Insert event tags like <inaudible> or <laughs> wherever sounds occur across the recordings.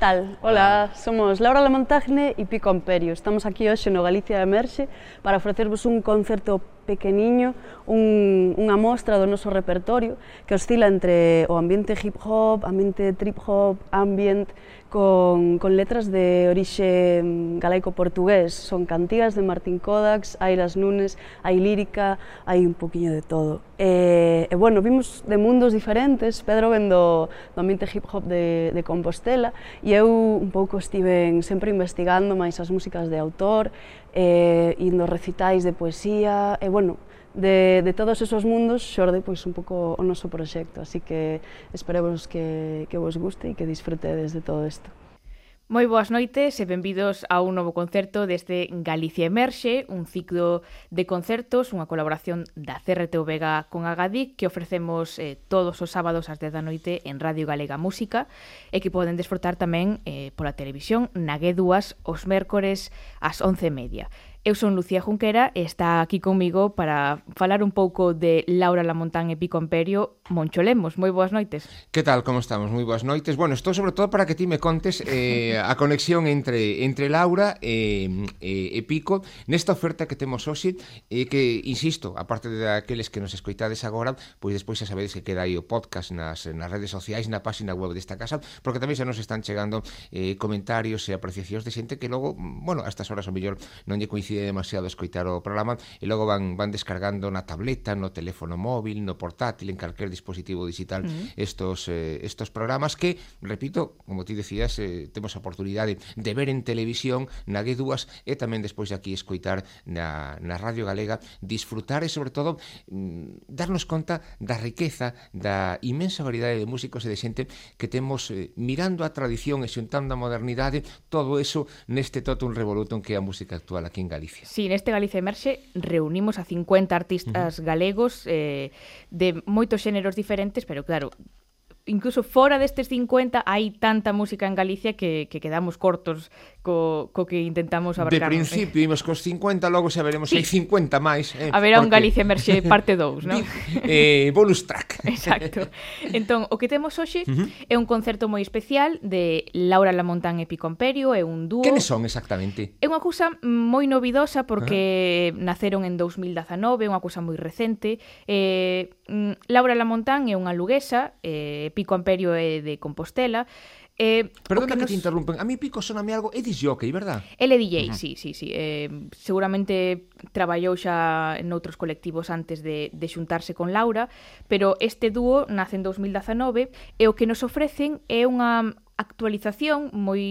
tal? Hola, Hola. somos Laura Lamontagne e Pico Amperio. Estamos aquí hoxe no Galicia Emerxe para ofrecervos un concerto pequeniño un, unha mostra do noso repertorio que oscila entre o ambiente hip hop, ambiente trip hop, ambient, con, con letras de orixe mm, galaico-portugués. Son cantigas de Martín Kodax, hai las nunes, hai lírica, hai un poquinho de todo. E, e bueno, vimos de mundos diferentes, Pedro vendo do ambiente hip hop de, de Compostela e eu un pouco estive sempre investigando máis as músicas de autor, eh, indo recitais de poesía, e bueno, de, de todos esos mundos xorde pois un pouco o noso proxecto, así que esperemos que, que vos guste e que disfrutedes de todo isto. Moi boas noites e benvidos a un novo concerto desde Galicia Emerxe, un ciclo de concertos, unha colaboración da CRTO Vega con Agadic que ofrecemos eh, todos os sábados ás 10 da noite en Radio Galega Música e que poden desfrutar tamén eh, pola televisión na G2 os mércores ás 11.30. Eu son Lucía Junquera e está aquí comigo para falar un pouco de Laura Lamontán e Pico Imperio Moncholemos. Moi boas noites. Que tal, como estamos? Moi boas noites. Bueno, estou sobre todo para que ti me contes eh, a conexión entre entre Laura e, e, e Pico nesta oferta que temos hoxe e que, insisto, aparte de aqueles que nos escoitades agora, pois despois xa sabedes que queda aí o podcast nas, nas redes sociais, na página web desta casa, porque tamén xa nos están chegando eh, comentarios e apreciacións de xente que logo, mm, bueno, a estas horas o mellor non lle coincide coincide demasiado escoitar o programa e logo van van descargando na tableta, no teléfono móvil, no portátil, en calquer dispositivo digital mm. estos eh, estos programas que, repito, como ti decías, eh, temos a oportunidade de ver en televisión na G2 e tamén despois de aquí escoitar na, na Radio Galega, disfrutar e sobre todo mm, darnos conta da riqueza, da imensa variedade de músicos e de xente que temos eh, mirando a tradición e xuntando a modernidade, todo eso neste totum revolutum que é a música actual aquí en Galicia Galicia. Sí, neste Galicia Emerxe reunimos a 50 artistas uh -huh. galegos eh, de moitos xéneros diferentes, pero claro, incluso fora destes 50 hai tanta música en Galicia que, que quedamos cortos co, co que intentamos abarcar. De principio imos cos 50, logo xa veremos se hai 50 máis. Eh, Haberá porque... un Galicia Emerxe <laughs> parte 2, non? eh, bonus track. <laughs> Exacto. Entón, o que temos hoxe uh -huh. é un concerto moi especial de Laura Lamontán e Pico Imperio, é un dúo... Quenes son exactamente? É unha cousa moi novidosa porque uh -huh. naceron en 2019, é unha cousa moi recente. Eh, mm, Laura Lamontán é unha luguesa, eh, Pico Amperio é de Compostela, Eh, Perdona que, que nos... te interrumpen. A mí Pico soname algo, é disjockey, verdad? El é DJ, uh -huh. sí, sí, sí. Eh, seguramente traballou xa en outros colectivos antes de, de xuntarse con Laura, pero este dúo nace en 2019 e o que nos ofrecen é unha actualización moi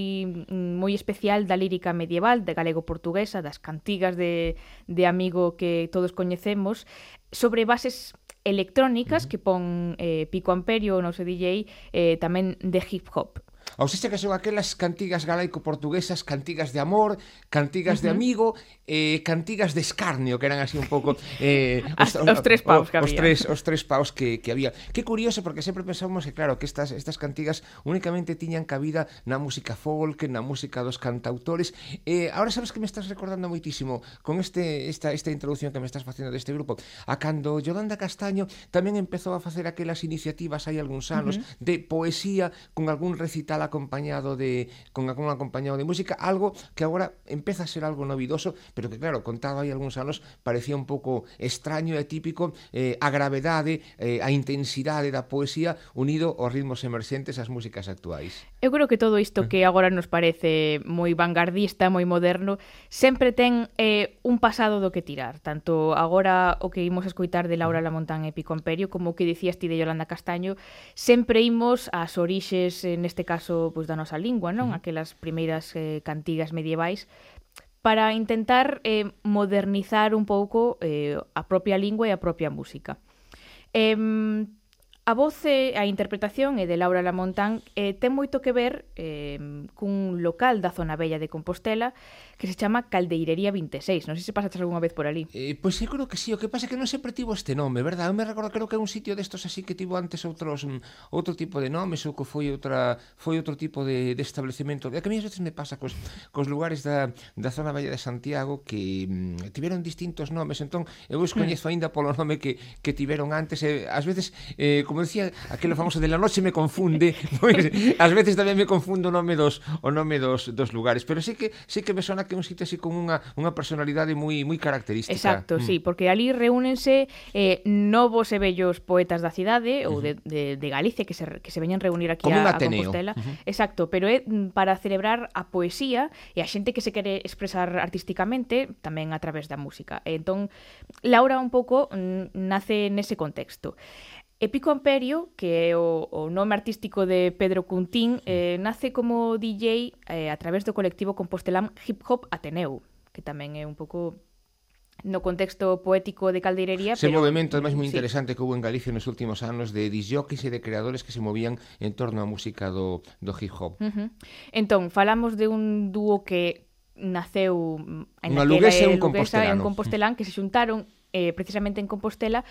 moi especial da lírica medieval de galego-portuguesa, das cantigas de, de amigo que todos coñecemos, sobre bases electrónicas uh -huh. que pon eh, Pico Amperio, o noso DJ, eh, tamén de hip hop. Ausencia que son aquelas cantigas galaico-portuguesas, cantigas de amor, cantigas uh -huh. de amigo, eh, cantigas de escarnio, que eran así un pouco... Eh, <laughs> os, os, os tres paus que había. Os tres, os tres paus que, que había. Que curioso, porque sempre pensamos que, claro, que estas, estas cantigas únicamente tiñan cabida na música folk, na música dos cantautores. Eh, ahora sabes que me estás recordando moitísimo con este, esta, esta introducción que me estás facendo deste grupo. A cando Yolanda Castaño tamén empezou a facer aquelas iniciativas hai algúns anos uh -huh. de poesía con algún recital acompañado de con, con acompañado de música, algo que ahora empieza a ser algo novedoso, pero que claro, contado aí algúns anos parecía un pouco extraño e típico eh, a gravedade, eh, a intensidade da poesía unido aos ritmos emerxentes ás músicas actuais. Eu creo que todo isto mm. que agora nos parece moi vanguardista, moi moderno, sempre ten eh, un pasado do que tirar. Tanto agora o que imos escoitar de Laura mm. Lamontán e Pico Imperio, como o que dicías ti de Yolanda Castaño, sempre imos ás orixes, neste caso, pois, da nosa lingua, non? Mm. Aquelas primeiras eh, cantigas medievais, para intentar eh, modernizar un pouco eh, a propia lingua e a propia música. Eh, A voz e a interpretación é de Laura Lamontán e ten moito que ver eh, cun local da zona bella de Compostela que se chama Caldeirería 26. Non sei se pasaste algunha vez por ali. Eh, pois eu creo que sí, o que pasa é que non sempre tivo este nome, verdad? Eu me recordo, creo que é un sitio destos así que tivo antes outros um, outro tipo de nomes ou que foi outra foi outro tipo de, de establecemento. É que a mí ás veces me pasa cos, cos lugares da, da zona bella de Santiago que mm, tiveron distintos nomes, entón eu os hmm. coñezo mm. aínda polo nome que, que tiveron antes. Eh, ás veces, eh, como como decía aquela famoso de la noche me confunde, <laughs> pois ás veces tamén me confundo o nome dos o nome dos, dos lugares, pero sí que sí que me sona que é un sitio así con unha unha personalidade moi moi característica. Exacto, mm. sí, porque ali reúnense eh novos e vellos poetas da cidade ou de, de, de Galicia que se que se veñen reunir aquí como a, a Compostela. Uh -huh. Exacto, pero é para celebrar a poesía e a xente que se quere expresar artísticamente tamén a través da música. E entón Laura un pouco nace nese contexto. Epico Amperio, que é o, o nome artístico de Pedro Cuntín, eh, nace como DJ eh, a través do colectivo compostelán Hip Hop Ateneu, que tamén é un pouco no contexto poético de Caldeirería Ese pero... movimento máis moi interesante sí. que houve en Galicia nos últimos anos de disjockeys e de creadores que se movían en torno á música do, do hip hop uh -huh. Entón, falamos de un dúo que naceu en Unha luguesa e un compostelán, un compostelán que se xuntaron eh, precisamente en Compostela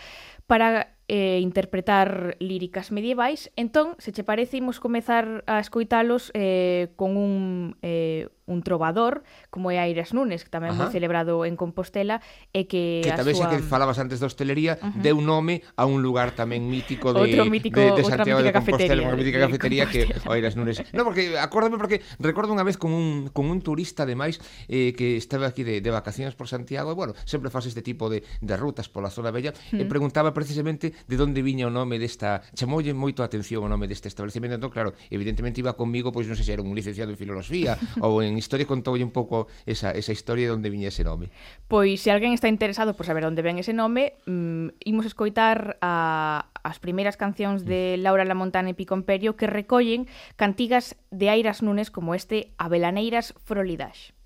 para eh, interpretar líricas medievais. Entón, se che parece, imos comezar a escoitalos eh, con un, eh, un trovador, como é Aires Nunes, que tamén Ajá. moi celebrado en Compostela, e que que tamén súa... que falabas antes da hostelería, uh -huh. deu nome a un lugar tamén mítico de Outro mítico, de, de Santiago de Compostela, unha mítica cafetería que Aires Nunes. No, porque acórdame porque recordo unha vez con un con un turista ademais eh, que estaba aquí de, de vacacións por Santiago, e bueno, sempre faz este tipo de, de rutas pola zona bella, mm. e hmm. preguntaba precisamente de onde viña o nome desta, chamoulle moito a atención o nome deste establecemento, entón claro, evidentemente iba comigo, pois non sei se era un licenciado en filosofía <laughs> ou en Historia contoulle un pouco esa, esa historia de onde viña ese nome. Pois se alguén está interesado por saber onde ven ese nome, mmm, imos escoitar a, as primeiras cancións de mm. Laura Lamontana e Pico Imperio que recollen cantigas de Airas Nunes como este Abelaneiras Frolidaxe.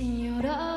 Señora.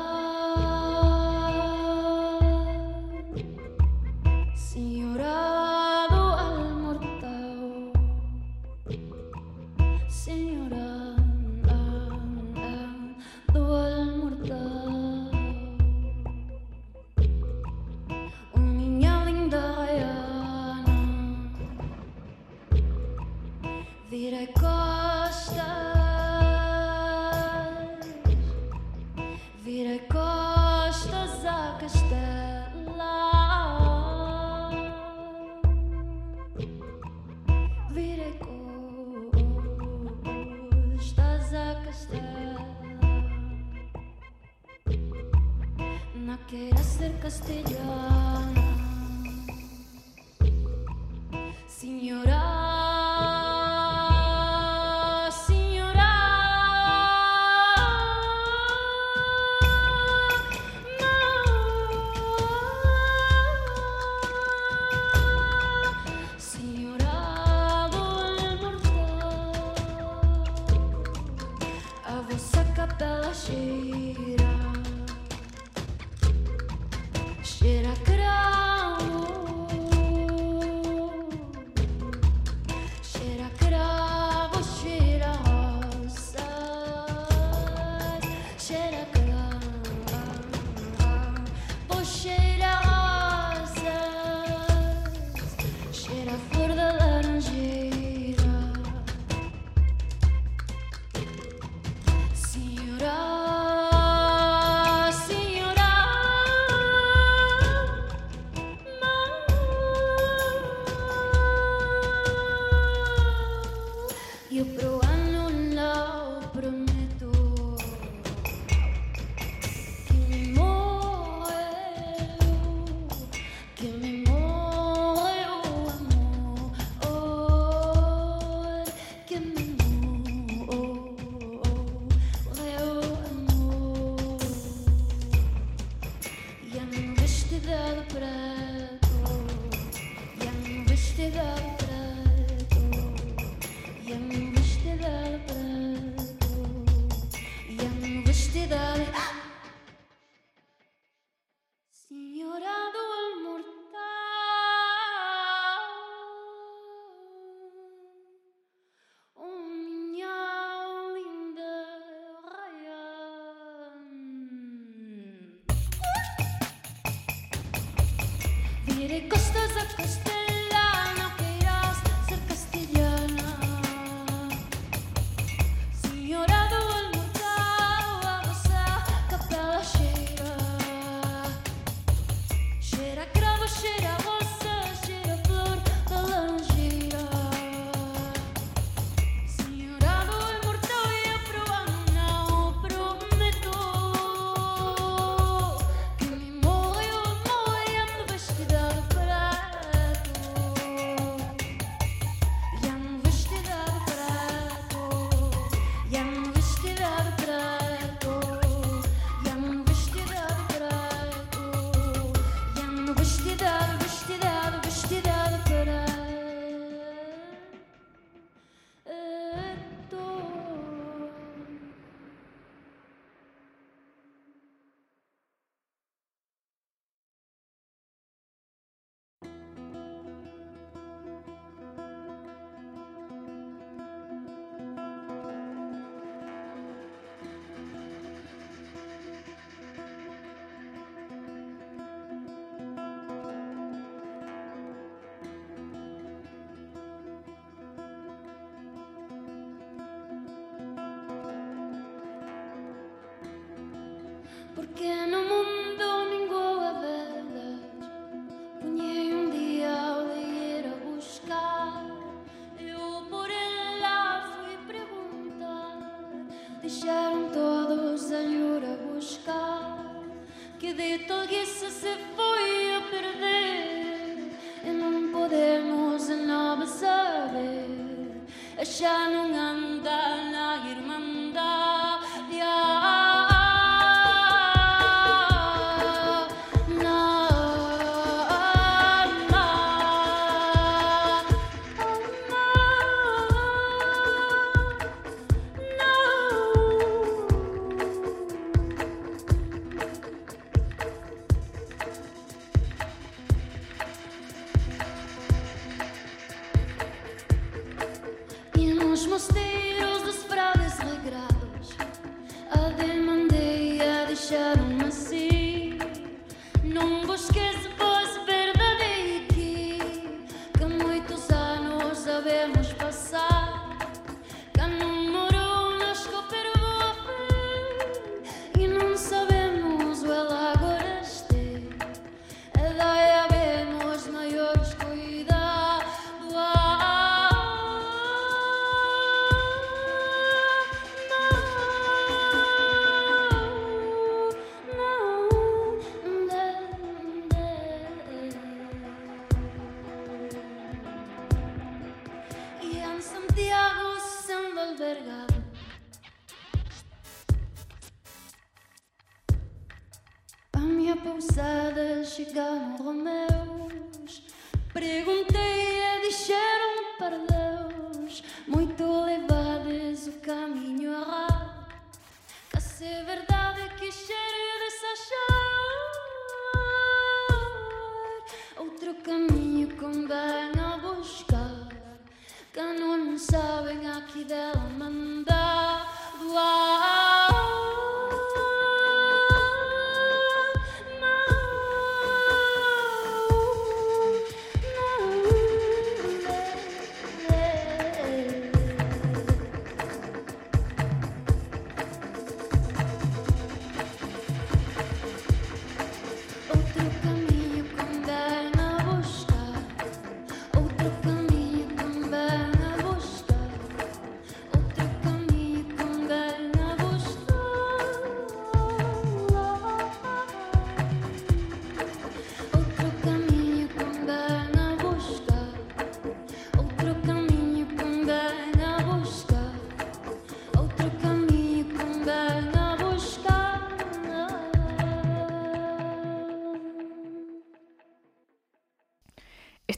good.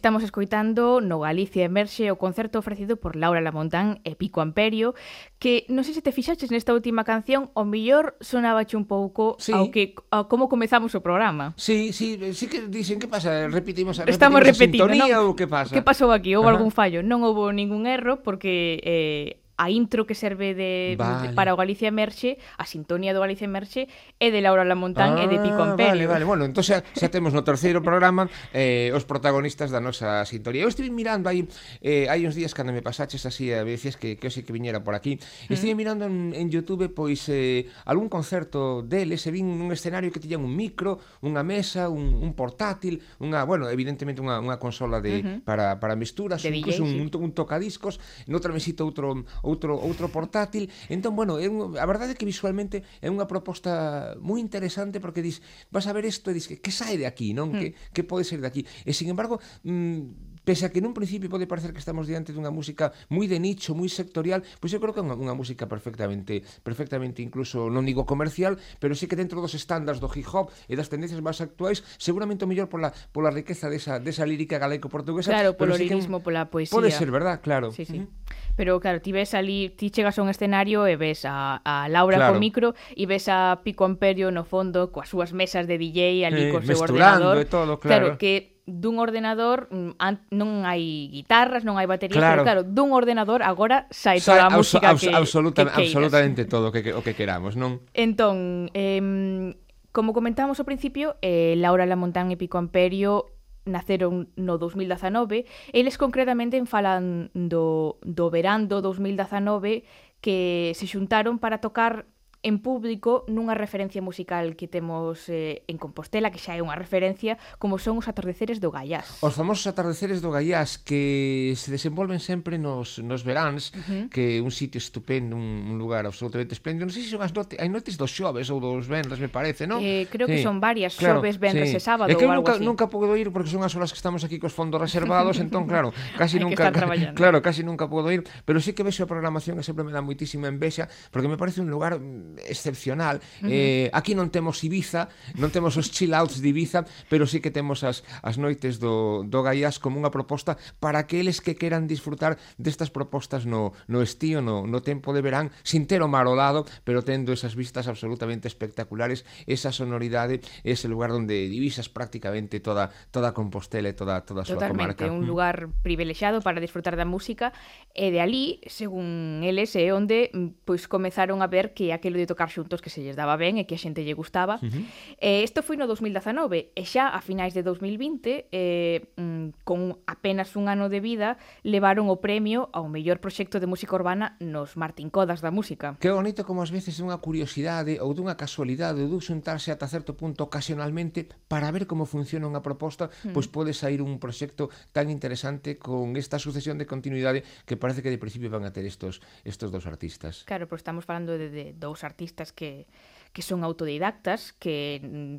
Estamos escoitando no Galicia Emerxe o concerto ofrecido por Laura Lamontán e Pico Amperio, que non sei se te fixaches nesta última canción, o millor sonabache un pouco sí. ao que a como comezamos o programa. Sí, sí, sí que dicen que pasa, repetimos, repetimos Estamos repetindo, sintonía non? ou que pasa? Que pasou aquí? Houve algún fallo? Non houve ningún erro porque eh, a intro que serve de, vale. de para o Galicia Emerxe, a sintonía do Galicia Emerxe é de Laura Lamontán ah, e de Pico ah, Amperio. Vale, vale, bueno, entón xa, xa temos no terceiro programa eh, os protagonistas da nosa sintonía. Eu estive mirando aí, eh, hai uns días cando me pasaches así, a veces que, que eu sei que viñera por aquí, estive mm. mirando en, en Youtube pois eh, algún concerto deles e vin un escenario que tiñan un micro, unha mesa, un, un portátil, unha, bueno, evidentemente unha, unha consola de, uh -huh. para, para misturas, de incluso DJ, un, sí. un, un tocadiscos, noutra mesita outro outro outro portátil. Entón, bueno, é un, a verdade é que visualmente é unha proposta moi interesante porque dis, vas a ver isto e dis que, que sae de aquí, non? Mm. Que, que pode ser de aquí. E, sin embargo, mm, pese a que nun principio pode parecer que estamos diante dunha música moi de nicho, moi sectorial, pois eu creo que é unha, unha música perfectamente, perfectamente incluso, non digo comercial, pero sí que dentro dos estándares do hip hop e das tendencias máis actuais, seguramente o mellor pola, pola riqueza desa, desa lírica galaico-portuguesa. Claro, polo lirismo, sí que, pola poesía. Pode ser, verdad? Claro. Sí, sí. Mm. Pero claro, ti ves ali, ti chegas a un escenario e ves a, a Laura claro. co micro e ves a Pico Amperio no fondo coas súas mesas de DJ ali eh, co seu ordenador. E todo, claro. claro que dun ordenador mm, non hai guitarras, non hai baterías, claro. pero claro, dun ordenador agora sai Sa toda a música abso- que, absoluta, que queiras. absolutamente todo que, que, o que queramos, non? Entón, eh, como comentábamos ao principio, eh, Laura Lamontán e Pico Amperio naceron no 2019, eles concretamente en falan do, do verán do 2019 que se xuntaron para tocar en público nunha referencia musical que temos eh, en Compostela, que xa é unha referencia, como son os atardeceres do Gaiás. Os famosos atardeceres do Gaiás que se desenvolven sempre nos, nos veráns, uh -huh. que é un sitio estupendo, un, un lugar absolutamente espléndido. Non sei se son as notes, hai notes dos xoves ou dos venres, me parece, non? Eh, creo sí. que son varias, claro, xoves, venres sí. e sábado é que ou algo nunca, así. nunca podo ir porque son as horas que estamos aquí cos fondos <laughs> reservados, entón, claro, casi nunca... <laughs> Claro, casi nunca podo ir, pero sí que vexo a programación que sempre me dá moitísima envexa, porque me parece un lugar mm, excepcional. Uh -huh. eh, aquí non temos Ibiza, non temos os chill outs de Ibiza, pero sí que temos as, as noites do, do Gaiás como unha proposta para aqueles que queran disfrutar destas propostas no, no estío, no, no tempo de verán, sin ter o mar ao lado, pero tendo esas vistas absolutamente espectaculares, esa sonoridade, ese lugar onde divisas prácticamente toda toda Compostela e toda, toda a súa comarca. Totalmente, un lugar privilexiado para disfrutar da música e de ali, según eles, é onde pois comezaron a ver que aquilo de de tocar xuntos que se lles daba ben e que a xente lle gustaba. Uh -huh. eh, isto foi no 2019 e xa a finais de 2020, eh, mm, con apenas un ano de vida, levaron o premio ao mellor proxecto de música urbana nos Martín Codas da Música. Que bonito como ás veces dunha curiosidade ou dunha casualidade ou dun xuntarse ata certo punto ocasionalmente para ver como funciona unha proposta, mm. pois pode sair un proxecto tan interesante con esta sucesión de continuidade que parece que de principio van a ter estos estos dos artistas. Claro, pero estamos falando de, de dous artistas que, que son autodidactas, que mm,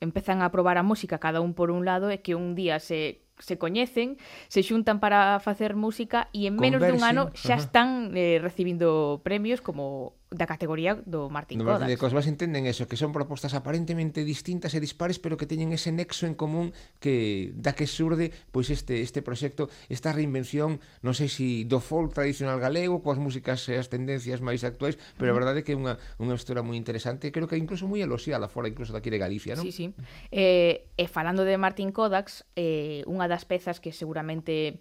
empezan a probar a música cada un por un lado e que un día se se coñecen, se xuntan para facer música e en menos Conversión. dun ano xa están eh, recibindo premios como da categoría do Martín no, Martín Codas. Codas. Entenden eso, que son propostas aparentemente distintas e dispares, pero que teñen ese nexo en común que da que surde pois este este proxecto, esta reinvención, non sei se si do folk tradicional galego, coas músicas e as tendencias máis actuais, pero a verdade é que é unha, unha historia moi interesante, creo que incluso moi eloxiada fora incluso daqui de Galicia, non? Sí, sí. Eh, e falando de Martín Kodax, eh, unha das pezas que seguramente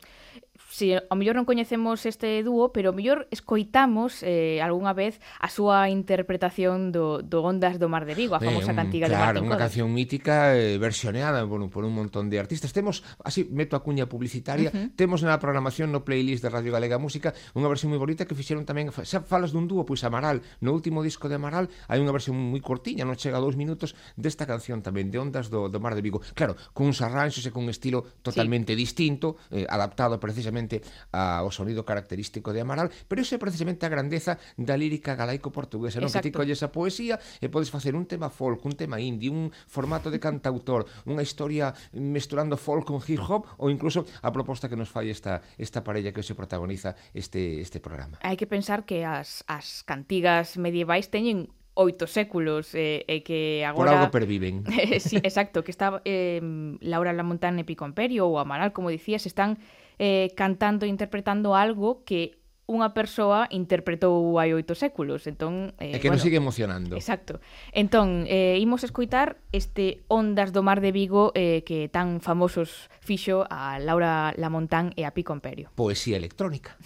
si ao mellor non coñecemos este dúo, pero ao mellor escoitamos eh, algunha vez a súa interpretación do, do Ondas do Mar de Vigo, a famosa eh, un, cantiga claro, de Claro, unha canción mítica eh, versioneada bueno, por un montón de artistas. Temos, así meto a cuña publicitaria, uh -huh. temos na programación no playlist de Radio Galega Música unha versión moi bonita que fixeron tamén, xa falas dun dúo, pois Amaral, no último disco de Amaral hai unha versión moi cortiña, non chega a dous minutos desta canción tamén, de Ondas do, do Mar de Vigo. Claro, cuns arranxos e con un estilo totalmente sí. distinto, eh, adaptado precisamente precisamente ao sonido característico de Amaral, pero ese é precisamente a grandeza da lírica galaico-portuguesa, non? Que ti colles a poesía e podes facer un tema folk, un tema indie, un formato de cantautor, unha historia mesturando folk con hip hop ou incluso a proposta que nos fai esta esta parella que se protagoniza este este programa. Hai que pensar que as as cantigas medievais teñen oito séculos e eh, eh, que agora... Por algo perviven. <laughs> Sí, exacto, que está eh, Laura Lamontán e Pico ou Amaral, como dicías, están eh, cantando e interpretando algo que unha persoa interpretou hai oito séculos. Entón, eh, e que bueno, nos sigue emocionando. Exacto. Entón, eh, imos escoitar este Ondas do Mar de Vigo eh, que tan famosos fixo a Laura Lamontán e a Pico Amperio. Poesía electrónica.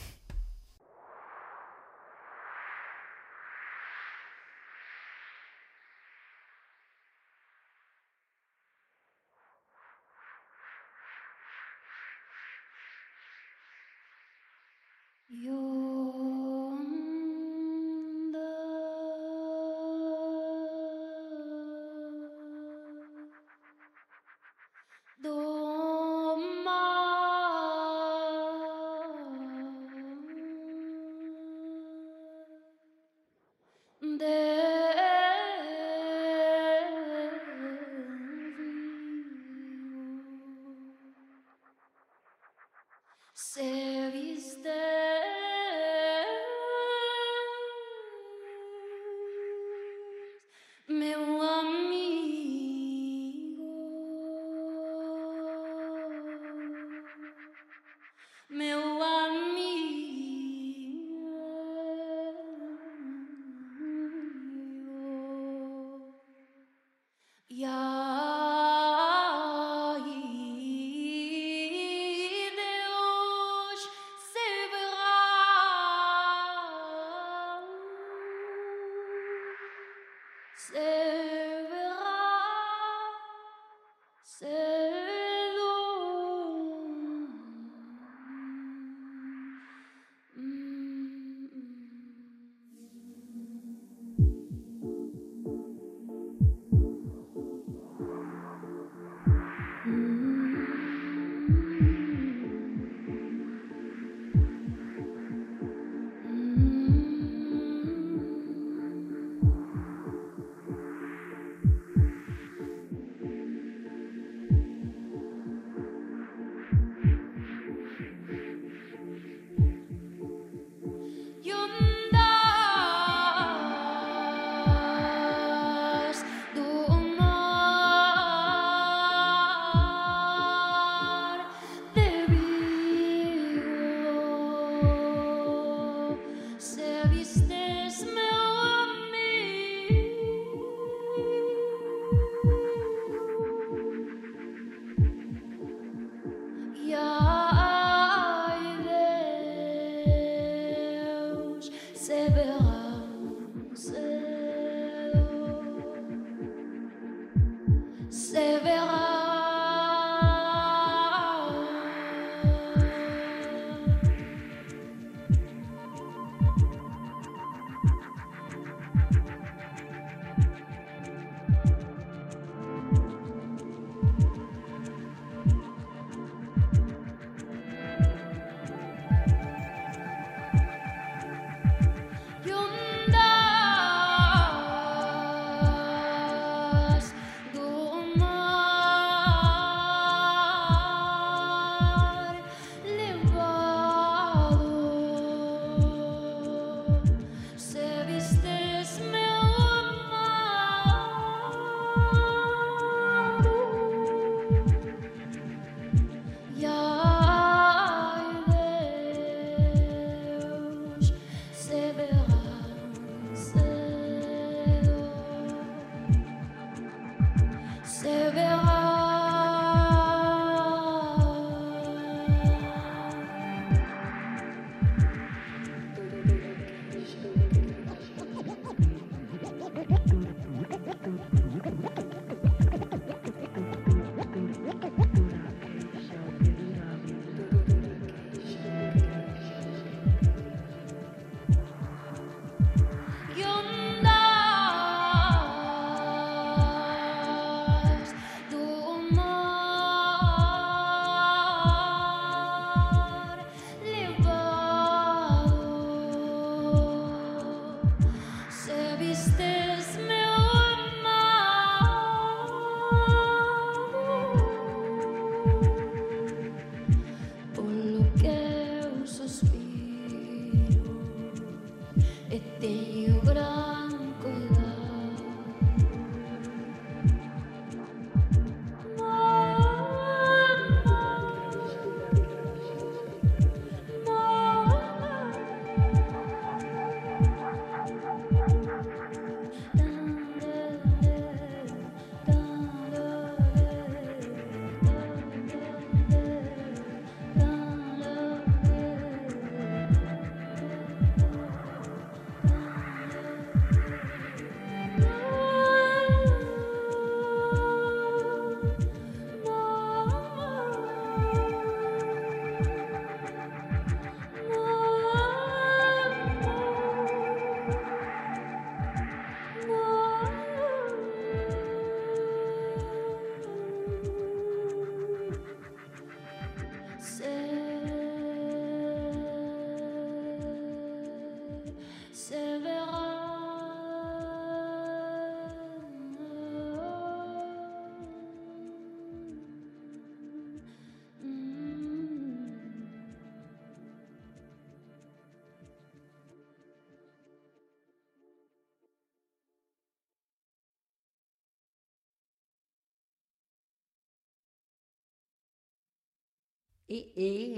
E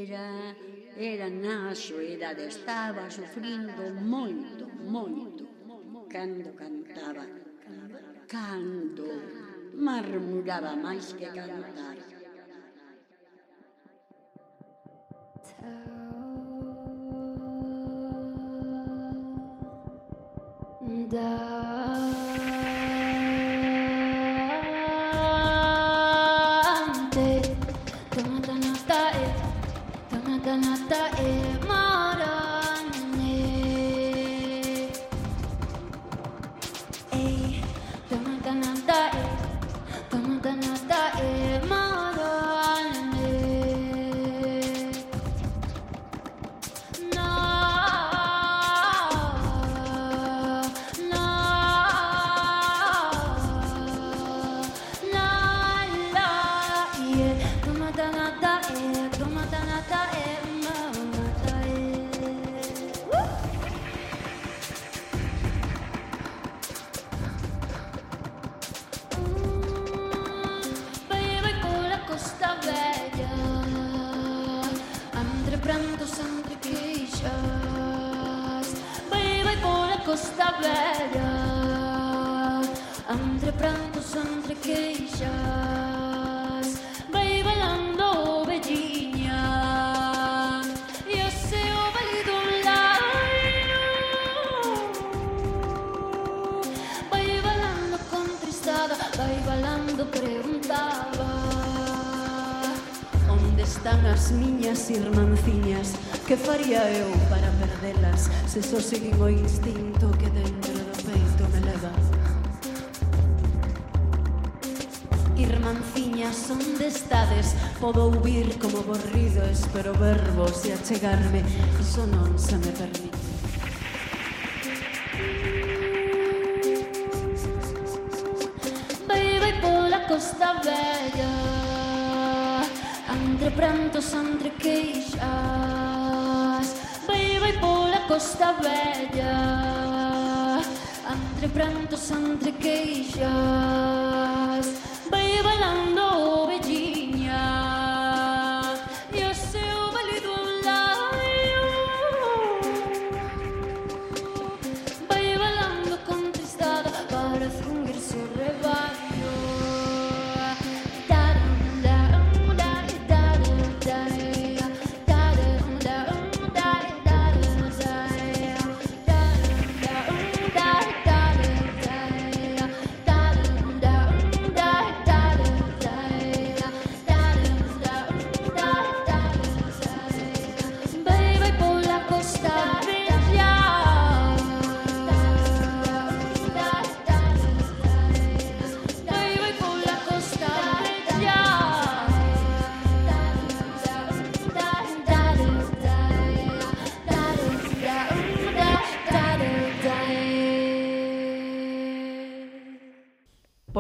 era, era na soedade, estaba sufrindo moito, moito, cando cantaba, cando marmuraba máis que cantar. Down. Se só seguin o instinto que dentro do peito me leva Irmanciñas, onde estades? Podo ouvir como borrido Espero verbos e achegarme. Iso non se me permite. Vai, vai pola costa bella. Andre prantos, andre queixas costa vella entre prantos, entre queixas. Vai bailando.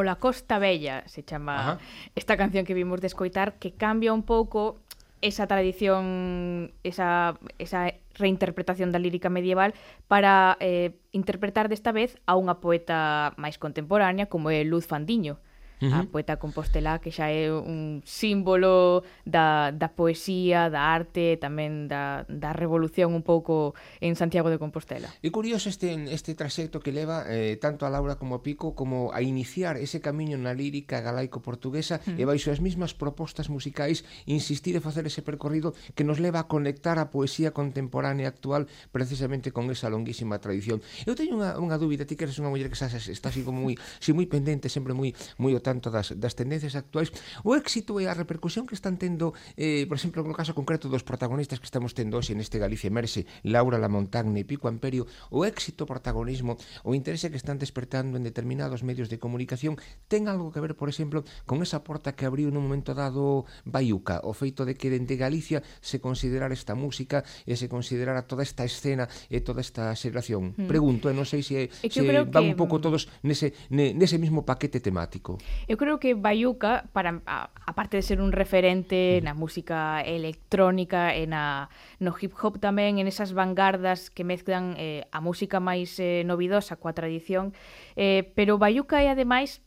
exemplo, a Costa Bella se chama Ajá. esta canción que vimos de escoitar que cambia un pouco esa tradición, esa, esa reinterpretación da lírica medieval para eh, interpretar desta vez a unha poeta máis contemporánea como é Luz Fandiño uh -huh. a poeta compostelá que xa é un símbolo da, da poesía, da arte, tamén da, da revolución un pouco en Santiago de Compostela. É curioso este, este traxecto que leva eh, tanto a Laura como a Pico como a iniciar ese camiño na lírica galaico-portuguesa uh -huh. e baixo as mismas propostas musicais insistir e facer ese percorrido que nos leva a conectar a poesía contemporánea actual precisamente con esa longuísima tradición. Eu teño unha, unha dúbida, ti que eres unha muller que xa, estás así como moi, si moi pendente, sempre moi moi o tanto das, das tendencias actuais, o éxito e a repercusión que están tendo, eh, por exemplo, no caso concreto dos protagonistas que estamos tendo hoxe neste Galicia Emerse, Laura Lamontagne e Pico Amperio, o éxito, o protagonismo, o interese que están despertando en determinados medios de comunicación, ten algo que ver, por exemplo, con esa porta que abriu nun momento dado Baiuca, o feito de que dende Galicia se considerar esta música e se considerara toda esta escena e toda esta xeración. Mm. Pregunto, e non sei se, se van que... un pouco todos nese, ne, nese mismo paquete temático. Eu creo que Bayuca, para, a, aparte de ser un referente na música electrónica e na, no hip hop tamén, en esas vanguardas que mezclan eh, a música máis eh, novidosa coa tradición, eh, pero Bayuca é ademais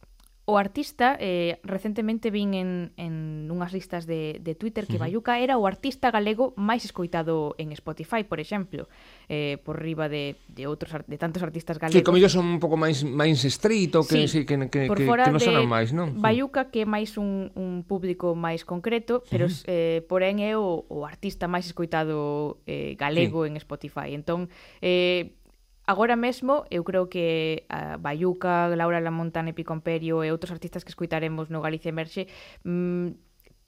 O artista, eh, recentemente vin en, en unhas listas de, de Twitter que. Bayuca era o artista galego máis escoitado en Spotify, por exemplo, eh, por riba de, de outros de tantos artistas galegos. Que ellos son un pouco máis máis estrito, que sí, sí que, que, por que, que non sonan máis, non? Bayuca que é máis un, un público máis concreto, pero sí. eh, porén é o, o artista máis escoitado eh, galego sí. en Spotify. Entón, eh, Agora mesmo, eu creo que a Bayuca, Laura Lamontane, Pico Amperio e outros artistas que escuitaremos no Galicia Emerxe mm,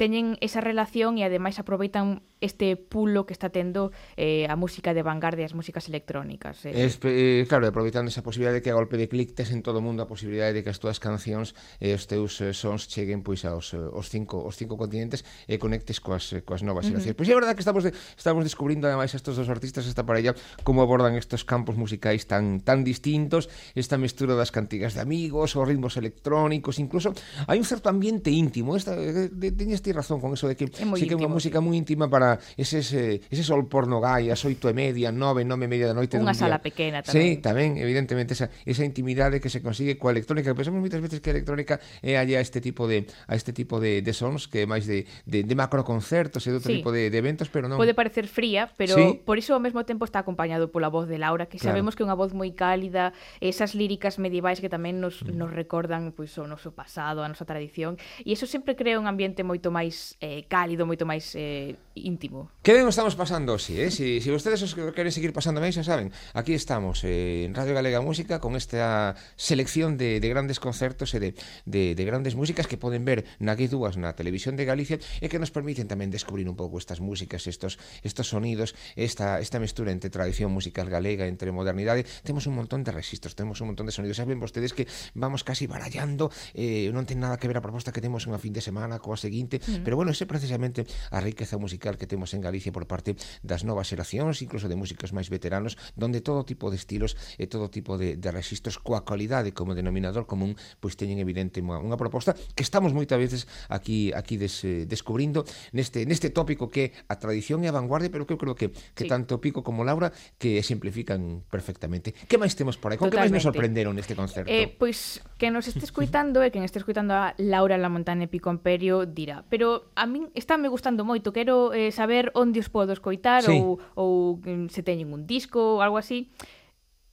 teñen esa relación e ademais aproveitan este pulo que está tendo eh, a música de vanguardia as músicas electrónicas. Eh. Es, eh, claro, aproveitando esa posibilidade de que a golpe de clic tes en todo o mundo a posibilidade de que as túas cancións e eh, os teus eh, sons cheguen pois aos eh, os cinco os cinco continentes e conectes coas eh, coas novas xeracións. Uh -huh. Pois é verdade que estamos de, estamos descubrindo ademais estes estos dos artistas esta parella como abordan estos campos musicais tan tan distintos, esta mestura das cantigas de amigos, os ritmos electrónicos, incluso hai un certo ambiente íntimo, esta, eh, de, de, ti razón con eso de que é sí que é unha música moi íntima para ese ese, ese sol porno gai ás oito e media, nove, nove e media da noite Unha sala día. pequena tamén. Sí, tamén, evidentemente, esa, esa intimidade que se consigue coa electrónica. Pensamos moitas veces que a electrónica é allá este tipo de a este tipo de, de sons que é máis de, de, de macroconcertos e de outro sí. tipo de, de eventos, pero non... Pode parecer fría, pero sí. por iso ao mesmo tempo está acompañado pola voz de Laura, que claro. sabemos que é unha voz moi cálida, esas líricas medievais que tamén nos, mm. nos recordan pois, o noso pasado, a nosa tradición, e eso sempre crea un ambiente moito máis eh, cálido, moito máis eh, íntimo. Que ben estamos pasando así, eh? Si, si vostedes os queren seguir pasando ben, xa saben, aquí estamos eh, en Radio Galega Música con esta selección de, de grandes concertos e de, de, de grandes músicas que poden ver na Guidúas na televisión de Galicia e que nos permiten tamén descubrir un pouco estas músicas, estos, estos sonidos, esta, esta mestura entre tradición musical galega, entre modernidade. Temos un montón de registros, temos un montón de sonidos. Saben vostedes que vamos casi barallando, eh, non ten nada que ver a proposta que temos unha fin de semana coa seguinte, Pero bueno, ese precisamente a riqueza musical que temos en Galicia por parte das novas xeracións, incluso de músicos máis veteranos, donde todo tipo de estilos e todo tipo de, de registros coa calidade como denominador común, pois pues, teñen evidente unha, unha proposta que estamos moitas veces aquí aquí des, eh, descubrindo neste neste tópico que a tradición e a vanguardia, pero que eu creo que que sí. tanto Pico como Laura que exemplifican perfectamente. Que máis temos por aí? Con que máis nos sorprenderon neste concerto? Eh, pois que nos este escuitando e que este escuitando a Laura La Montana e Pico Imperio dirá, pero a min está me gustando moito, quero eh, saber onde os podo escoitar sí. ou, ou mm, se teñen un disco ou algo así,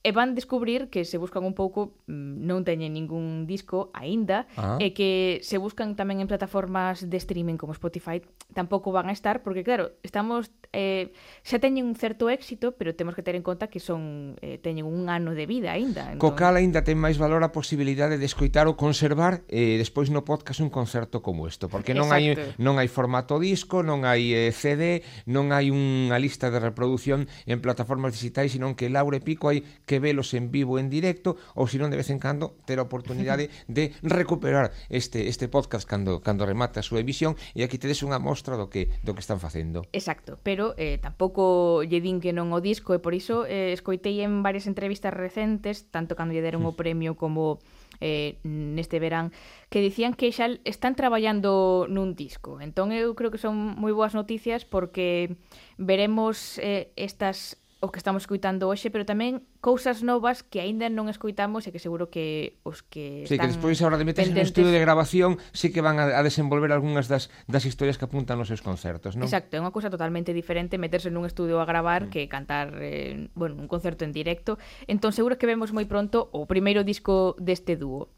E van descubrir que se buscan un pouco mm, non teñen ningún disco aínda ah. e que se buscan tamén en plataformas de streaming como Spotify tampouco van a estar porque claro, estamos eh, xa teñen un certo éxito, pero temos que ter en conta que son eh, teñen un ano de vida aínda. Entón... Co cal aínda ten máis valor a posibilidade de escoitar ou conservar eh, despois no podcast un concerto como isto, porque non Exacto. hai non hai formato disco, non hai eh, CD, non hai unha lista de reprodución en plataformas digitais, senón que Laure Pico hai que velos en vivo, en directo, ou se non de vez en cando ter a oportunidade <laughs> de recuperar este este podcast cando cando remata a súa emisión e aquí tedes unha mostra do que do que están facendo. Exacto, pero eh, tampouco lle din que non o disco e por iso eh, escoitei en varias entrevistas recentes, tanto cando lle deron o premio como eh, neste verán que dicían que xa están traballando nun disco. Entón eu creo que son moi boas noticias porque veremos eh, estas o que estamos escuitando hoxe, pero tamén cousas novas que aínda non escoitamos e que seguro que os que Sí, que despois agora de meterse pendentes... no estudio de grabación sí que van a, a desenvolver algunhas das, das historias que apuntan nos seus concertos, non? Exacto, é unha cousa totalmente diferente meterse nun estudio a gravar mm. que cantar eh, bueno, un concerto en directo. Entón seguro que vemos moi pronto o primeiro disco deste dúo.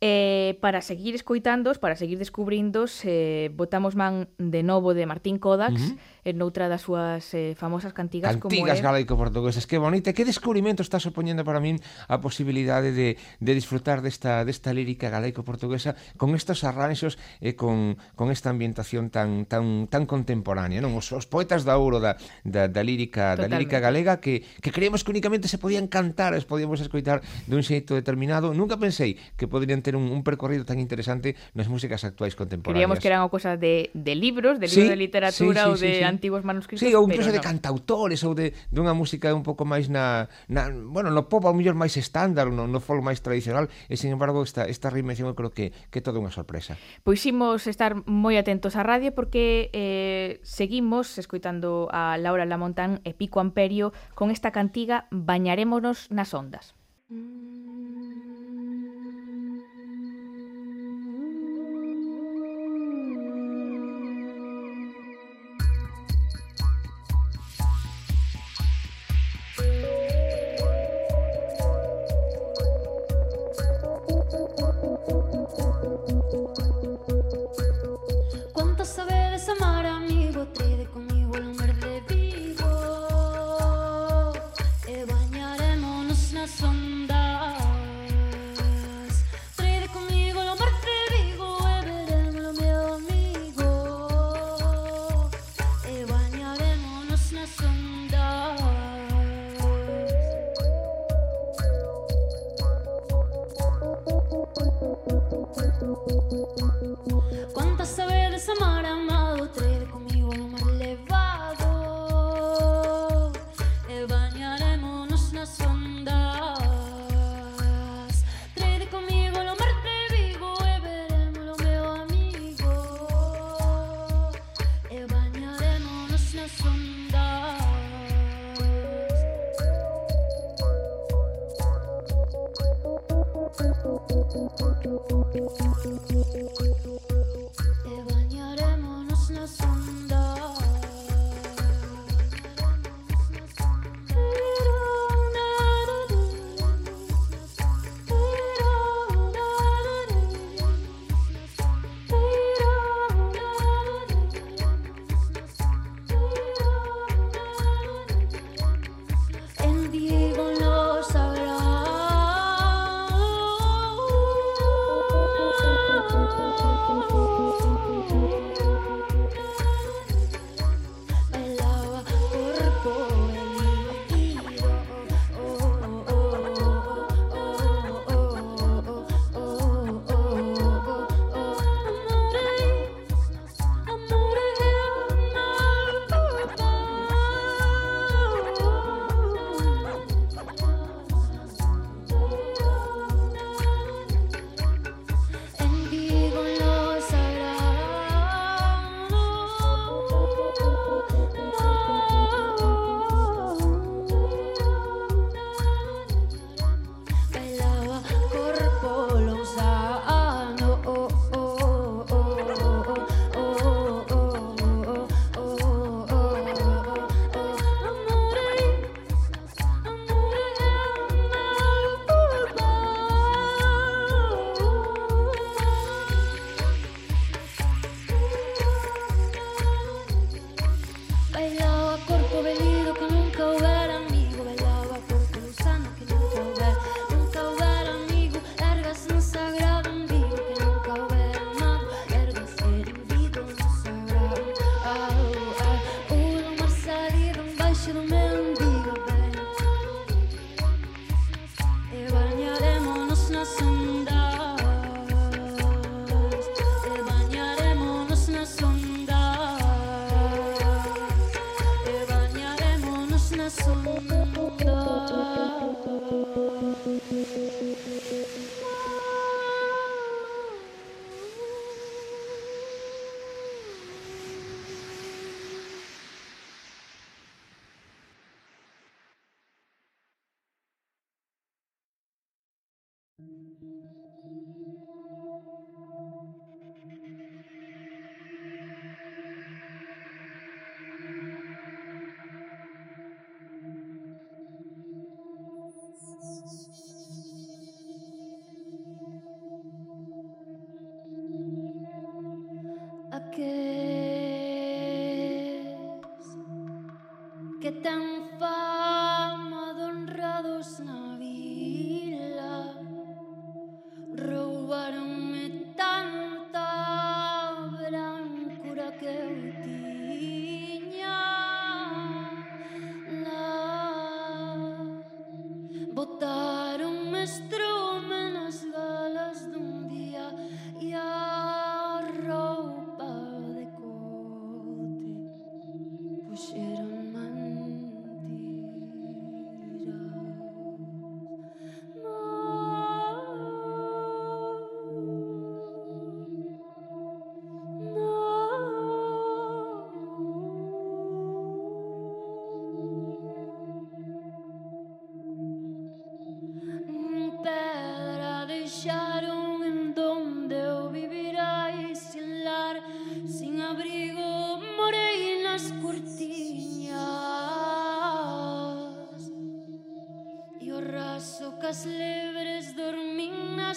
Eh, para seguir escoitándos, para seguir descubrindos, eh, botamos man de novo de Martín Kodax uh -huh. en outra das súas eh, famosas cantigas, cantigas como Cantigas é... galaico-portuguesas, que bonita, que descubrimento está supoñendo para min a posibilidade de, de disfrutar desta, desta lírica galaico-portuguesa con estos arranxos e con, con esta ambientación tan, tan, tan contemporánea, non? Os, os poetas da ouro da, da, da, lírica, Totalmente. da lírica galega que, que creemos que únicamente se podían cantar, os podíamos escoitar dun xeito determinado. Nunca pensei que poderían ter un, un percorrido tan interesante nas músicas actuais contemporáneas. Queríamos que eran cousas de, de libros, de libros de literatura sí, sí, ou de sí, sí. antigos manuscritos, sí, ou incluso de no. cantautores ou de dunha música un pouco máis na, na bueno, no pop ao mellor máis estándar, no, no folk máis tradicional, e sin embargo esta esta reinvención eu creo que que toda unha sorpresa. Pois imos estar moi atentos á radio porque eh, seguimos escoitando a Laura Lamontán e Pico Amperio con esta cantiga Bañarémonos nas ondas. Mm.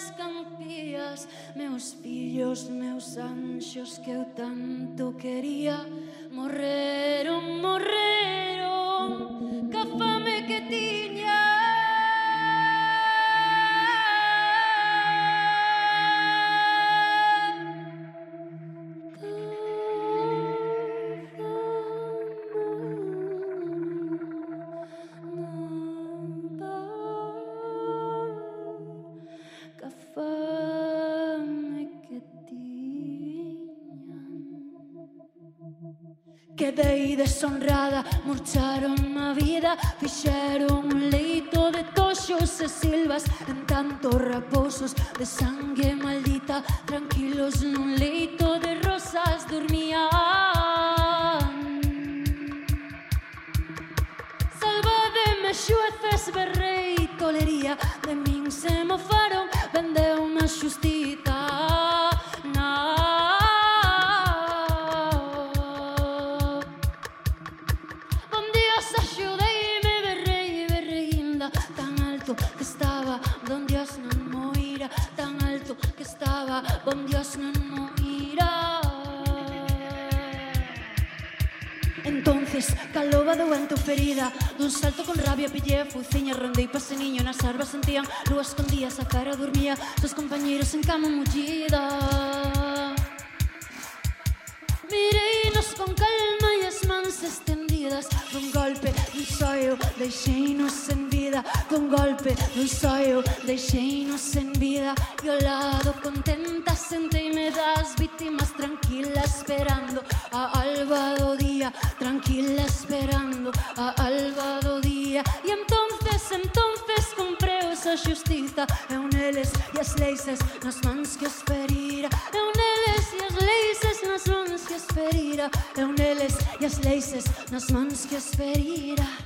miñas campías Meus fillos, meus anxos que eu tanto quería. Morreron, morreron. deshonrada, marcharon mi vida, ficharon un leito de tochos e silvas en tantos raposos de sangue maldita, tranquilos en un leito de rosas dormían. Salvademe, xueces, berrei, tolería, de min se mofaron, vendeu-me xustita ves Calova do vento ferida. Dun salto con rabia pillé a fuciña Rondei pase niño nas arbas sentían Lúa escondía, a cara dormía Sos compañeros en cama mullida. Mireinos con calma e as mans estendidas Dun golpe, dun soio Deixeinos en vida Dun golpe, dun soio, deixeinos en vida. E ao lado contenta senteime das vítimas Tranquila esperando a alba do día Tranquila esperando a alba do día E entonces, entonces compreos esa xustiza E un eles e as leises nas mans que os ferira. E un eles e as leises nas mans que os ferira. E un eles e as leises nas mans que os ferira.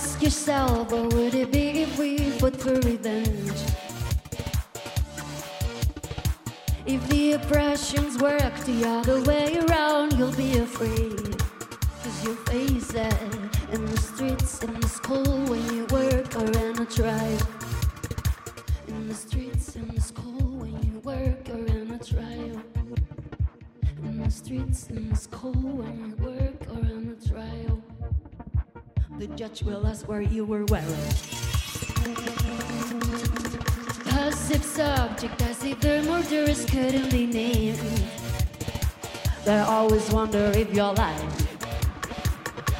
Ask yourself, what would it be if we fought for revenge? If the oppressions work the other way around, you'll be afraid. Cause you'll face it in the streets, in the school, when you work or in a tribe. In the streets, in the school, when you work or in a trial. In the streets, in the school, when you work or in a trial. The judge will ask where you were wearing. Passive subject, as if the murderers couldn't be named. They always wonder if you're lying.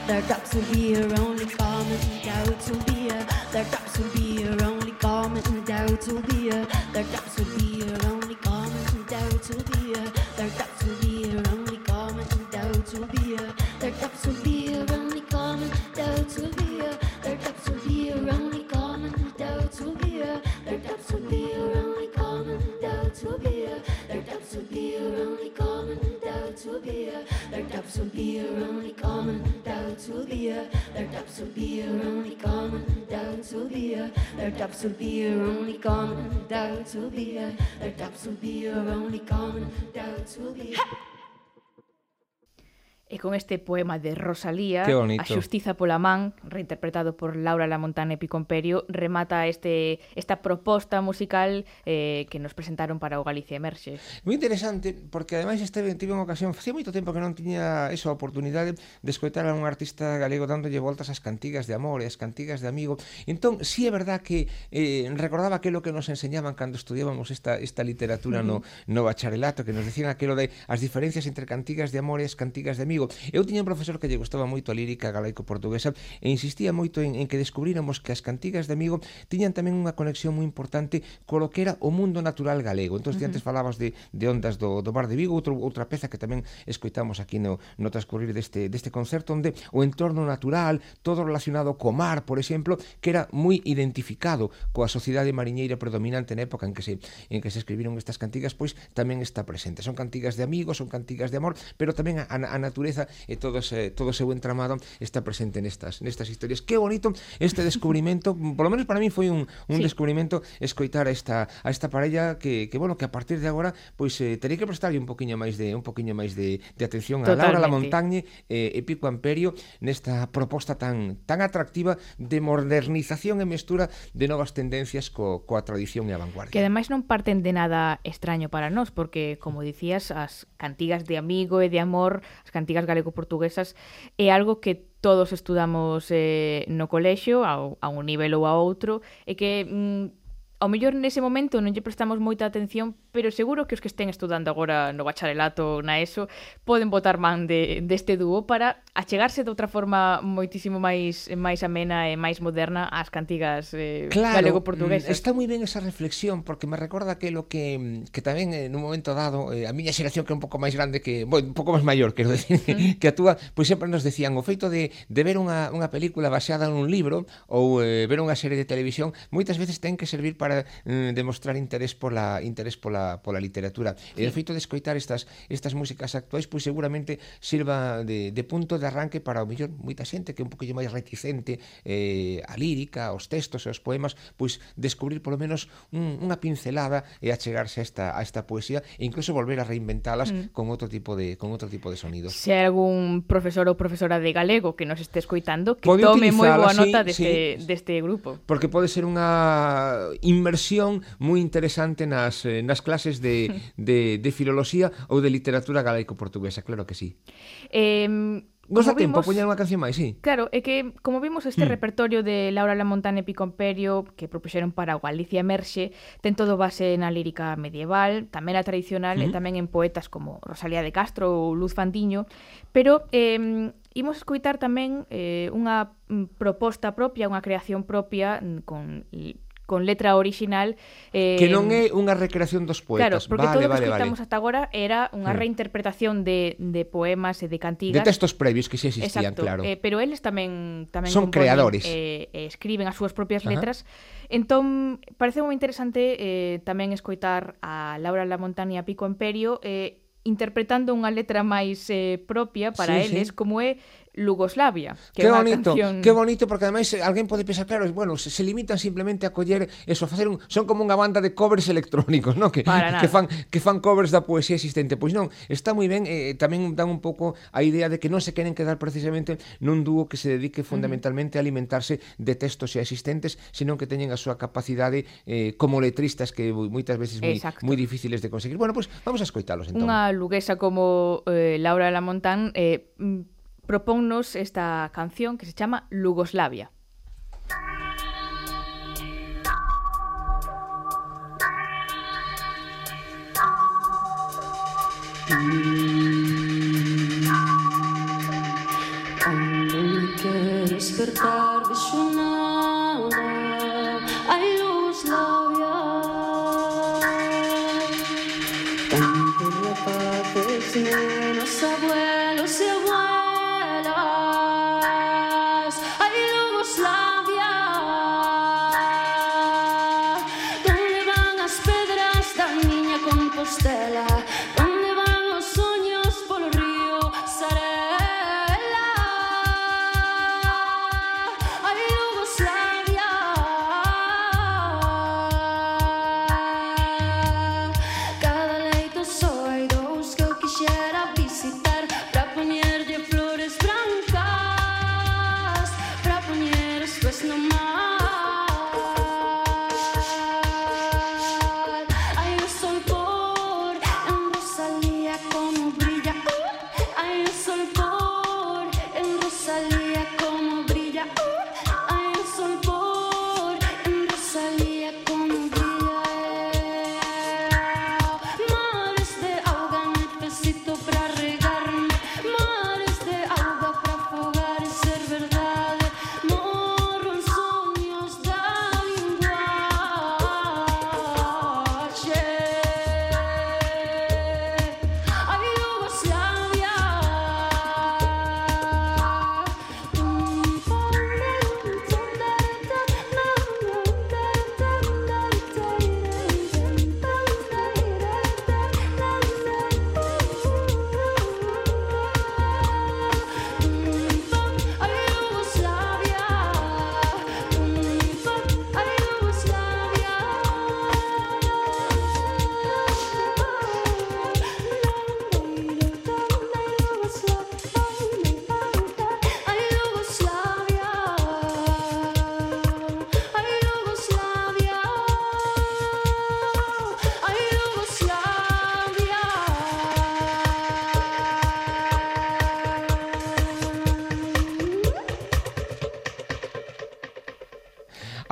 Their doubts will be your only common doubt will be a, Their doubts will be your only common doubt will be a, Their doubts will be your only common doubt will be a, Their doubt will be a, Their doubts will be only common doubt will be Their doubts will be only common doubt will be Their doubts will be only common doubt will be Their doubts will be only common doubt will be. E con este poema de Rosalía, A xustiza pola man, reinterpretado por Laura Lamontana e Picomperio, remata este esta proposta musical eh, que nos presentaron para o Galicia Emerxe. Moi interesante, porque ademais este tive unha ocasión, facía moito tempo que non tiña esa oportunidade de escoitar a un artista galego dándolle voltas ás cantigas de amor e ás cantigas de amigo. Entón, si sí é verdad que eh, recordaba aquilo que nos enseñaban cando estudiábamos esta, esta literatura no, no bacharelato, que nos decían aquilo de as diferencias entre cantigas de amor e as cantigas de amigo, eu tiña un profesor que lle gustaba moito a lírica galaico-portuguesa e insistía moito en, en que descubríramos que as cantigas de amigo tiñan tamén unha conexión moi importante colo que era o mundo natural galego. Entón, uh -huh. antes falabas de, de ondas do, do Mar de Vigo, outro, outra peza que tamén escoitamos aquí no, no transcurrir deste, deste concerto, onde o entorno natural, todo relacionado co mar, por exemplo, que era moi identificado coa sociedade mariñeira predominante na época en que se, en que se escribiron estas cantigas, pois tamén está presente. Son cantigas de amigos, son cantigas de amor, pero tamén a, a natureza natureza e todo ese, todo ese buen tramado está presente nestas, nestas historias. Que bonito este descubrimento, <laughs> por lo menos para mí foi un, un sí. descubrimento escoitar a esta, a esta parella que, que, bueno, que a partir de agora pois eh, terei que prestarlle un poquinho máis de un poquinho máis de, de atención a Laura La Montagne eh, e Pico Amperio nesta proposta tan tan atractiva de modernización e mestura de novas tendencias co, coa tradición e a vanguardia. Que ademais non parten de nada extraño para nós, porque, como dicías, as cantigas de amigo e de amor, as cantigas políticas galego-portuguesas é algo que todos estudamos eh, no colexio, a, a un nivel ou a outro, e que mm, ao mellor nese momento non lle prestamos moita atención, pero seguro que os que estén estudando agora no bacharelato na ESO poden botar man de, deste dúo para achegarse de outra forma moitísimo máis máis amena e máis moderna ás cantigas eh, claro, galego-portuguesas. Mm, está moi ben esa reflexión porque me recorda que lo que mm, que tamén eh, en un momento dado eh, a miña xeración que é un pouco máis grande que, bueno, un pouco máis maior, quero decir, mm. <laughs> que actúa, pois sempre nos decían o feito de, de ver unha, unha película baseada nun libro ou eh, ver unha serie de televisión, moitas veces ten que servir para para mm, demostrar interés pola interés pola, pola literatura. Eh, sí. E o feito de escoitar estas estas músicas actuais pois seguramente sirva de, de punto de arranque para o mellor moita xente que é un poquillo máis reticente eh, a lírica, aos textos e aos poemas, pois descubrir polo menos un, unha pincelada e achegarse a esta a esta poesía e incluso volver a reinventalas mm. con outro tipo de con outro tipo de sonidos. Se hai algún profesor ou profesora de galego que nos este escoitando, que Pode tome moi boa nota sí, deste sí, deste grupo. Porque pode ser unha inmersión moi interesante nas, eh, nas clases de, <laughs> de, de filoloxía ou de literatura galaico-portuguesa, claro que sí. Eh, Vos a tempo poñer unha canción máis, sí. Claro, é que, como vimos, este mm. repertorio de Laura Lamontane e Pico Imperio que propuxeron para Galicia Merxe ten todo base na lírica medieval, tamén a tradicional mm. e mm-hmm. tamén en poetas como Rosalía de Castro ou Luz Fandiño, pero eh, imos escoitar tamén eh, unha mm, proposta propia, unha creación propia mm, con con letra original eh, Que non é unha recreación dos poetas Claro, porque vale, todo o vale, que escritamos vale. ata agora era unha mm. reinterpretación de, de poemas e de cantigas De textos previos que xa existían, Exacto. claro eh, Pero eles tamén, tamén Son creadores eh, e Escriben as súas propias Ajá. letras Entón, parece moi interesante eh, tamén escoitar a Laura Lamontani e a Pico Imperio eh, interpretando unha letra máis eh, propia para sí, eles, sí. como é Lugoslavia. Que qué bonito, canción... qué bonito, porque ademais eh, alguén pode pensar, claro, bueno, se, se limitan simplemente a coller eso, a facer un, son como unha banda de covers electrónicos, ¿no? que, que fan que fan covers da poesía existente. Pois non, está moi ben, eh, tamén dan un pouco a idea de que non se queren quedar precisamente nun dúo que se dedique fundamentalmente a alimentarse de textos xa existentes, senón que teñen a súa capacidade eh, como letristas que moitas veces moi, moi difíciles de conseguir. Bueno, pois pues, vamos a escoitalos entón. Unha luguesa como eh, Laura Lamontán eh, mm, proponnos esta canción que se chama Lugoslavia.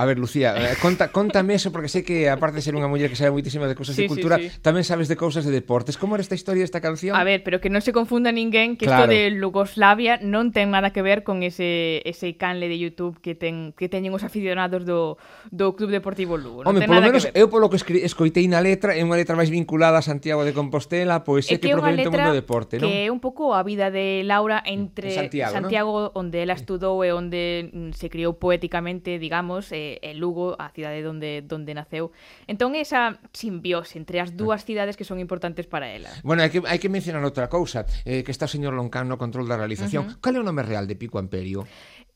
ver, Lucía, eh, conta, contame eso, porque sei que, aparte de ser unha muller que sabe moitísimo de cousas sí, de cultura, sí, sí. tamén sabes de cousas de deportes. Como era esta historia desta canción? A ver, pero que non se confunda ninguén que isto claro. de Lugoslavia non ten nada que ver con ese, ese canle de YouTube que, ten, que teñen os aficionados do, do Club Deportivo Lugo. Non Home, ten polo nada menos, que ver. eu polo que escoitei na letra, é unha letra máis vinculada a Santiago de Compostela, pois é que, que propiamente o mundo do deporte, non? Que é un pouco a vida de Laura entre en Santiago, Santiago ¿no? onde ela estudou e onde mm, se criou poéticamente, digamos, eh, en Lugo, a cidade onde onde naceu. Entón esa simbiose entre as dúas cidades que son importantes para ela. Bueno, hai que hai que mencionar outra cousa, eh, que está o señor Loncán no control da realización. Uh -huh. Cal é o nome real de Pico Amperio?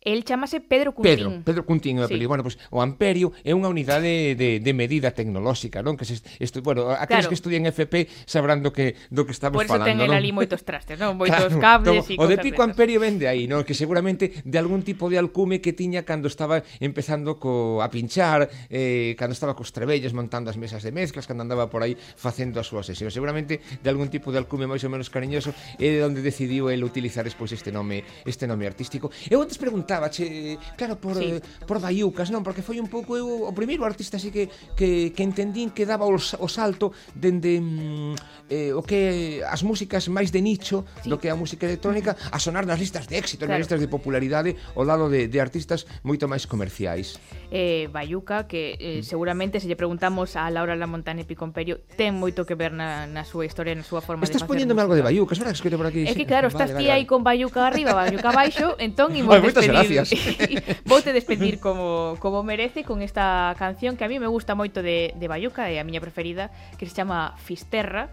El chamase Pedro Cuntín. Pedro, Pedro Cuntín é o apelido. Sí. Bueno, pois pues, o amperio é unha unidade de, de medida tecnolóxica, non? Que se estu, bueno, aqueles claro. que estudian FP sabrán do que do que estamos Por eso falando, ten non? ali moitos trastes, non? <laughs> Moitos claro, cables e O de pico amperio vende aí, non? Que seguramente de algún tipo de alcume que tiña cando estaba empezando co, a pinchar, eh, cando estaba cos trebellos montando as mesas de mezclas, cando andaba por aí facendo as súas sesións. Seguramente de algún tipo de alcume máis ou menos cariñoso é de onde decidiu el utilizar despois este nome este nome artístico. Eu antes preguntei preguntabache, claro, por, sí. Eh, por Daiucas, non? Porque foi un pouco eu o primeiro artista así que, que, que entendín que daba o, o salto dende mm, eh, o que as músicas máis de nicho sí. do que a música electrónica a sonar nas listas de éxito, claro. nas listas de popularidade ao lado de, de artistas moito máis comerciais. Eh, Bayuca, que eh, mm. seguramente se lle preguntamos a Laura Lamontane Picomperio, ten moito que ver na, na súa historia, na súa forma Estás de facer. Estás poñéndome algo de Bayuca, verdad que te por aquí? É que claro, vale, estás vale, ti vale. aí con Bayuca arriba, Bayuca <laughs> baixo, entón imos Ay, Gracias. <laughs> Voute despedir como, como merece con esta canción que a mí me gusta moito de, de Bayuca, é a miña preferida, que se chama Fisterra,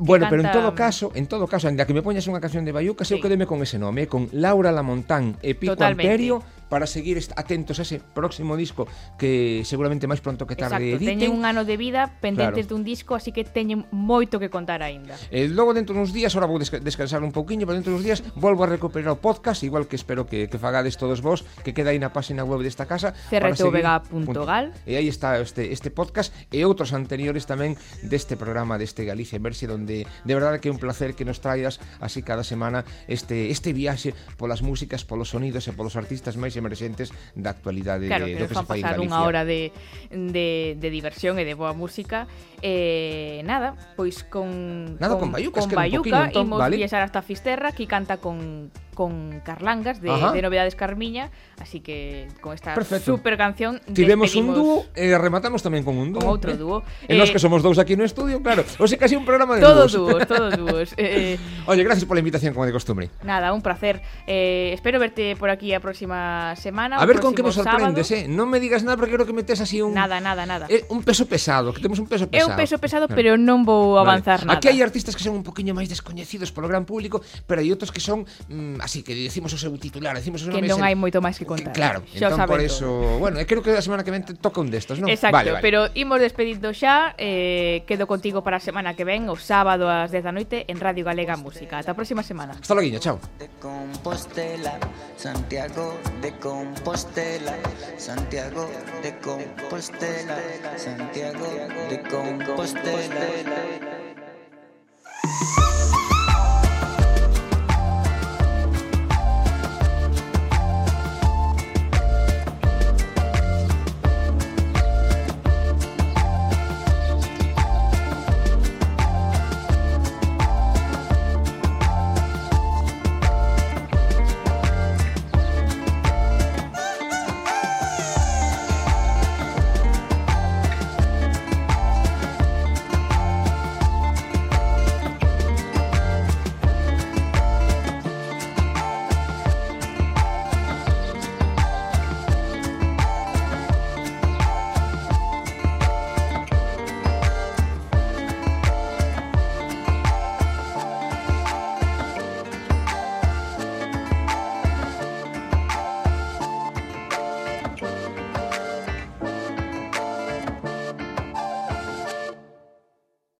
Bueno, canta... pero en todo caso, en todo caso, ainda que me poñas unha canción de Bayuca, sí. eu quedeme con ese nome, con Laura Lamontán e Pico Totalmente. Amperio para seguir atentos a ese próximo disco que seguramente máis pronto que tarde Exacto, editen. teñen un ano de vida pendentes claro. dun disco, así que teñen moito que contar aínda. Eh, logo dentro uns días, ahora vou desca descansar un pouquiño, pero dentro uns días volvo a recuperar o podcast, igual que espero que, que fagades todos vos, que queda aí na página web desta casa. crtvega.gal E aí está este, este podcast e outros anteriores tamén deste programa deste Galicia en Verse, donde de verdade que é un placer que nos traias así cada semana este este viaxe polas músicas, polos sonidos e polos artistas máis emerxentes da actualidade claro, de, que do que se fai en Galicia. unha hora de, de, de diversión e de boa música. Eh, nada, pois con... Nada, con, con Bayuca, con es que Bayuca, poquinho, entón, imos vale. viaxar hasta Fisterra, que canta con con Carlangas de, de Novedades Carmiña Así que con esta Perfecto. super canción Tivemos un dúo e rematamos tamén con un dúo. Con outro eh. dúo. E nós Eh, que somos dous aquí no estudio, claro. O sea, casi un programa de Todos dúos. dúos, <laughs> todos dúos eh, Oye, gracias pola invitación, como de costumbre. Nada, un placer eh, Espero verte por aquí a próxima semana A ver con me próximo sorprendes, sábado. eh. Non me digas nada porque creo que metes así un Nada, nada, nada eh, un peso pesado, que temos un peso É pesado. un peso pesado, Claro. pero non vou Vale. avanzar nada Aquí hai artistas que son un poquinho máis descoñecidos polo gran público, pero hai outros que son mm, así que decimos o seu titular, decimos o seu Que non hai moito máis que contar. Claro, xa entón por eso, todo. bueno, creo que a semana que ven toca un destos, non? Exacto, vale, vale. pero imos despedindo xa, eh, quedo contigo para a semana que ven, o sábado ás 10 da noite en Radio Galega Música. Ata a próxima semana. Hasta logo, chao. De Compostela, Santiago de Compostela, Santiago de Compostela, Santiago de Compostela. Santiago de Compostela.